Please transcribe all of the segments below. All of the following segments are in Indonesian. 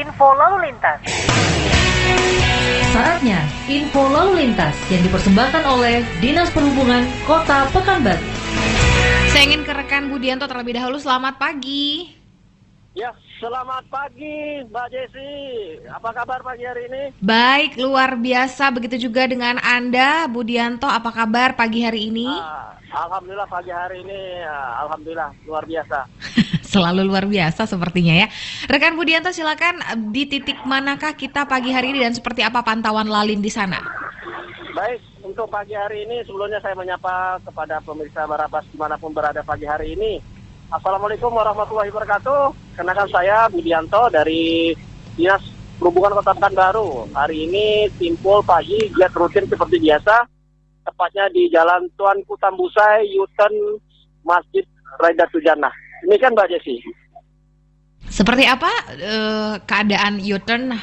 info lalu lintas. Saatnya info lalu lintas yang dipersembahkan oleh Dinas Perhubungan Kota Pekanbaru. Saya ingin ke rekan Budianto terlebih dahulu. Selamat pagi. Ya, selamat pagi Mbak Desi. Apa kabar pagi hari ini? Baik, luar biasa. Begitu juga dengan Anda, Budianto. Apa kabar pagi hari ini? Ah, Alhamdulillah pagi hari ini, ah, Alhamdulillah luar biasa. Selalu luar biasa sepertinya ya. Rekan Budianto silakan di titik manakah kita pagi hari ini dan seperti apa pantauan lalin di sana? Baik, untuk pagi hari ini sebelumnya saya menyapa kepada pemirsa Barabas di mana pun berada pagi hari ini. Assalamualaikum warahmatullahi wabarakatuh. Kenakan saya Budianto dari Dinas Perhubungan Kota Pekanbaru. Hari ini timpul pagi giat rutin seperti biasa. Tepatnya di Jalan Tuan Kutambusai, Yuten Masjid Raidatul Jannah. Demikian Mbak Jesi. Seperti apa eh, keadaan U-turn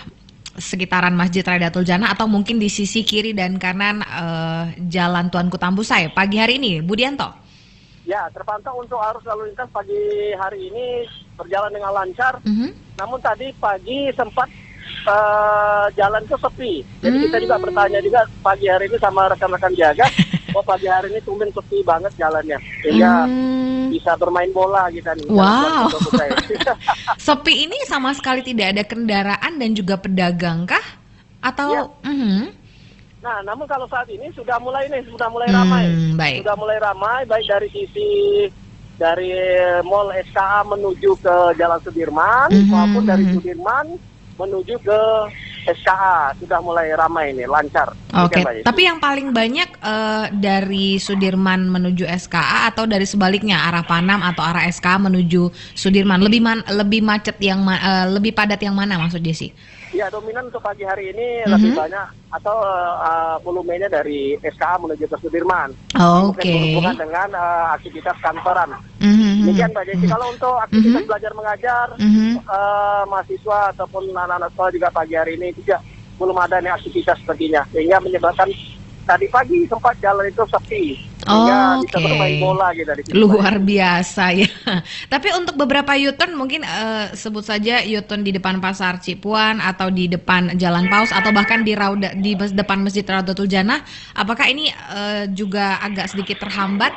sekitaran Masjid Raidatul Jannah atau mungkin di sisi kiri dan kanan eh, Jalan Tuan Kutambusai pagi hari ini, Budianto? Ya, terpantau untuk arus lalu lintas pagi hari ini berjalan dengan lancar. Mhm. Namun tadi pagi sempat eh, jalan itu sepi. Jadi kita juga Hmm. bertanya juga pagi hari ini sama rekan-rekan jaga, oh pagi hari ini tumben sepi banget jalannya. Sehingga Hmm, bisa bermain bola kita nih. Wow. Sepi ini sama sekali tidak ada kendaraan dan juga pedagang kah? Atau Ya. Mhm. Nah, namun kalau saat ini sudah mulai nih, sudah mulai Hmm, ramai. baik. Sudah mulai ramai baik dari sisi dari Mall SKA menuju ke Jalan Sudirman Mhm, maupun dari. Sudirman menuju ke SKA sudah mulai ramai ini lancar. Oke, Yesi. tapi yang paling banyak eh, dari Sudirman menuju SKA atau dari sebaliknya arah Panam atau arah SKA menuju Sudirman lebih man, lebih macet yang eh, lebih padat yang mana maksud Desi? Ya dominan untuk pagi hari ini Mhm. lebih banyak atau uh, volumenya dari SKA menuju ke Sudirman. Oke. Mungkin berhubungan dengan uh, aktivitas kantoran. Mhm, Demikian Mbak Desi. mhm. Kalau untuk aktivitas Mhm. belajar mengajar, eh, mahasiswa ataupun anak-anak sekolah juga pagi hari ini tidak belum ada nih aktivitas sepertinya sehingga menyebabkan tadi pagi sempat jalan itu sepi sehingga bisa Oke. bola gitu Luar biasa ya. Tapi untuk beberapa U-turn mungkin eh, sebut saja U-turn di depan Pasar Cipuan atau di depan Jalan Paus atau bahkan di Rauda di depan Masjid Raudatul Jannah, apakah ini eh, juga agak sedikit terhambat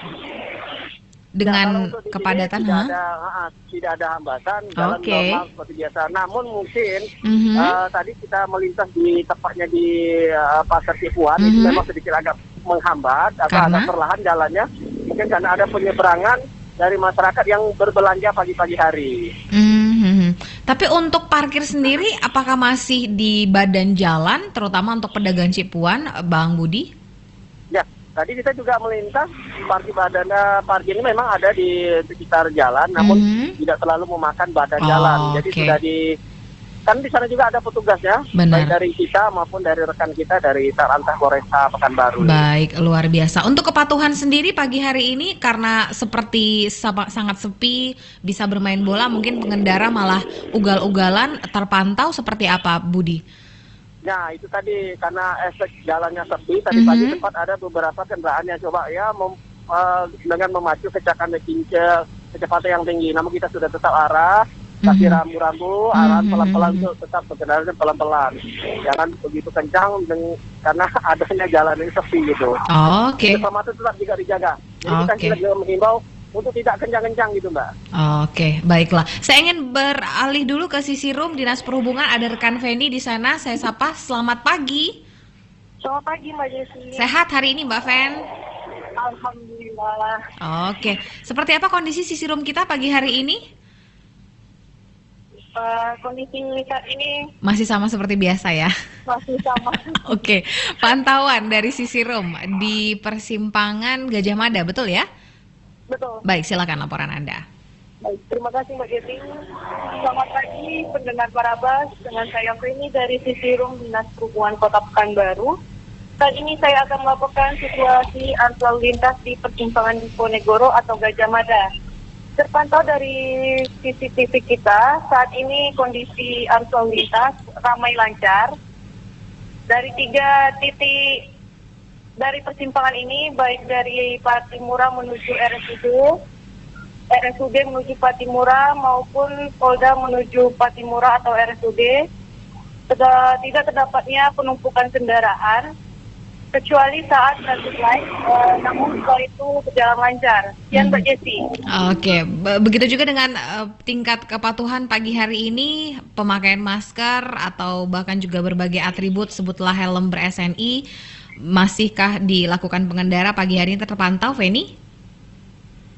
dengan sini kepadatan? tidak ada ah, tidak ada hambatan jalan Oke. normal seperti biasa namun mungkin Mhm. eh, tadi kita melintas di tepatnya di eh, pasar Cipuan itu Mhm. memang sedikit agak menghambat atau Karena? agak perlahan jalannya mungkin karena ada penyeberangan dari masyarakat yang berbelanja pagi-pagi hari. Mhm. Tapi untuk parkir sendiri, apakah masih di badan jalan, terutama untuk pedagang Cipuan, Bang Budi? Ya, tadi kita juga melintas parkir badan eh, parkir ini memang ada di sekitar jalan, namun Mhm. tidak terlalu memakan badan Oh, jalan. Jadi oke. sudah di kan di sana juga ada petugasnya, Benar. baik dari kita maupun dari rekan kita dari Tarantah Polresta Pekanbaru. Baik, luar biasa. Untuk kepatuhan sendiri pagi hari ini karena seperti sangat sepi, bisa bermain bola, mungkin pengendara malah ugal-ugalan terpantau seperti apa, Budi? Nah, itu tadi karena efek jalannya sepi, tadi Mhm. pagi sempat ada beberapa kendaraan yang coba ya mem- eh, dengan memacu kecepatan kincir, kecepatan yang tinggi. Namun kita sudah tetap arah, kasih Mhm. rambu-rambu, arahan Mhm, pelan-pelan untuk tetap berkendaraan pelan-pelan. Jangan begitu kencang karena adanya jalan ini sepi gitu. Oke, Keselamatan tetap juga dijaga. Jadi kita Oke. juga menghimbau untuk tidak kencang-kencang gitu, Mbak. oke, baiklah. Saya ingin beralih dulu ke sisi room Dinas Perhubungan. Ada rekan Fendi di sana. Saya sapa. Selamat pagi. Selamat pagi Mbak Jesi. Sehat hari ini, Mbak Fen? Alhamdulillah. Oke. Seperti apa kondisi sisi room kita pagi hari ini? Eh, kondisi saat ini Masih sama seperti biasa ya. masih sama. Oke, pantauan dari sisi room di persimpangan Gajah Mada, betul ya? Betul. Baik, silakan laporan Anda. Baik, terima kasih Mbak Jesi. Selamat pagi pendengar Barabas dengan saya Feni dari sisi Rum Dinas Perhubungan Kota Pekanbaru. Saat ini saya akan melaporkan situasi arus lalu lintas di persimpangan Diponegoro atau Gajah Mada. Terpantau dari CCTV kita, saat ini kondisi arus lalu lintas ramai lancar. Dari tiga titik dari persimpangan ini, baik dari Patimura menuju RSUD, RSUD menuju Patimura maupun Polda menuju Patimura atau RSUD tidak, terdapatnya penumpukan kendaraan kecuali saat traffic light, uh, namun setelah itu berjalan lancar. Sekian Mbak Jessi. Oke, Be- begitu juga dengan eh, tingkat kepatuhan pagi hari ini, pemakaian masker atau bahkan juga berbagai atribut sebutlah helm ber-SNI, masihkah dilakukan pengendara pagi hari ini terpantau, Feni?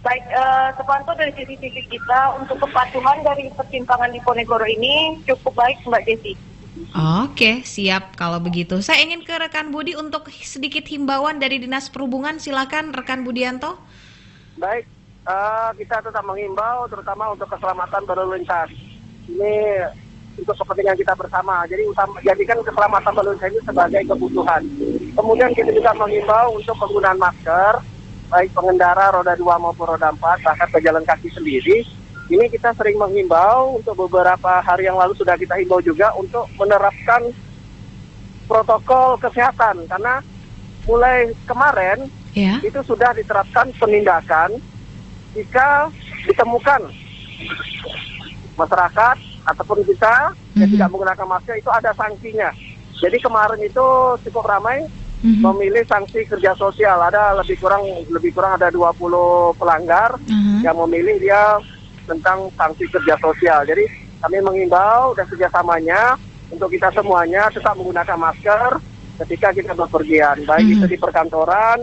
Baik, eh, sepantau dari CCTV kita untuk kepatuhan dari persimpangan di Ponegoro ini cukup baik Mbak Jessi. Oke, siap kalau begitu. Saya ingin ke rekan Budi untuk sedikit himbauan dari Dinas Perhubungan. Silakan rekan Budianto. Baik, eh, kita tetap mengimbau terutama untuk keselamatan berlalu lintas. Ini untuk kepentingan kita bersama. Jadi utama, jadikan keselamatan berlalu lintas ini sebagai kebutuhan. Kemudian kita juga mengimbau untuk penggunaan masker, baik pengendara roda 2 maupun roda 4, bahkan pejalan kaki sendiri. Ini kita sering menghimbau untuk beberapa hari yang lalu sudah kita himbau juga untuk menerapkan protokol kesehatan karena mulai kemarin Ya. itu sudah diterapkan penindakan jika ditemukan masyarakat ataupun kita yang Mhm. tidak menggunakan masker itu ada sanksinya. Jadi kemarin itu cukup ramai Mhm. memilih sanksi kerja sosial. Ada lebih kurang lebih kurang ada 20 pelanggar Mhm. yang memilih dia tentang sanksi kerja sosial. Jadi kami mengimbau dan kerjasamanya untuk kita semuanya tetap menggunakan masker ketika kita berpergian, baik Mhm. itu di perkantoran,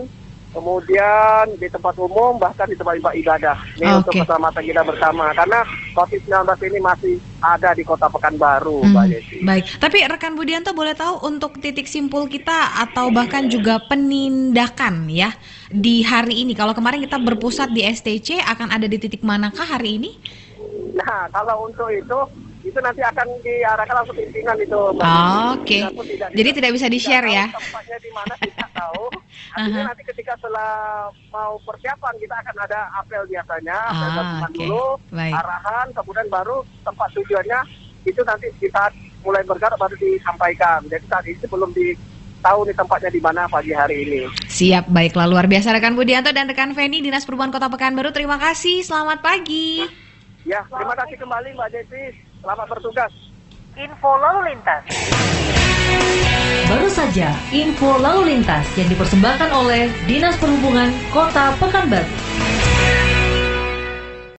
kemudian di tempat umum, bahkan di tempat ibadah. Ini untuk Oke. keselamatan kita bersama. Karena COVID-19 ini masih ada di kota Pekanbaru, Hmm, Mbak Desi. Baik, tapi rekan Budianto boleh tahu untuk titik simpul kita atau bahkan juga penindakan ya di hari ini. Kalau kemarin kita berpusat di STC, akan ada di titik manakah hari ini? Nah, kalau untuk itu, itu nanti akan diarahkan langsung pimpinan itu. Oke. Kita tidak- Jadi tidak bisa di-share tahu ya? Tempatnya di mana kita tahu. Artinya Aha. nanti ketika setelah mau persiapan kita akan ada apel biasanya, apel Ah, oke. dulu, Baik. arahan, kemudian baru tempat tujuannya itu nanti di saat mulai bergerak baru disampaikan. Jadi saat ini belum di tahu nih tempatnya di mana pagi hari ini. Siap, baiklah luar biasa rekan Budianto dan rekan Feni Dinas Perubahan Kota Pekanbaru. Terima kasih, selamat pagi. Ya, terima kasih kembali Mbak Desi. Selamat bertugas. Info lalu lintas. Baru saja info lalu lintas yang dipersembahkan oleh Dinas Perhubungan Kota Pekanbaru.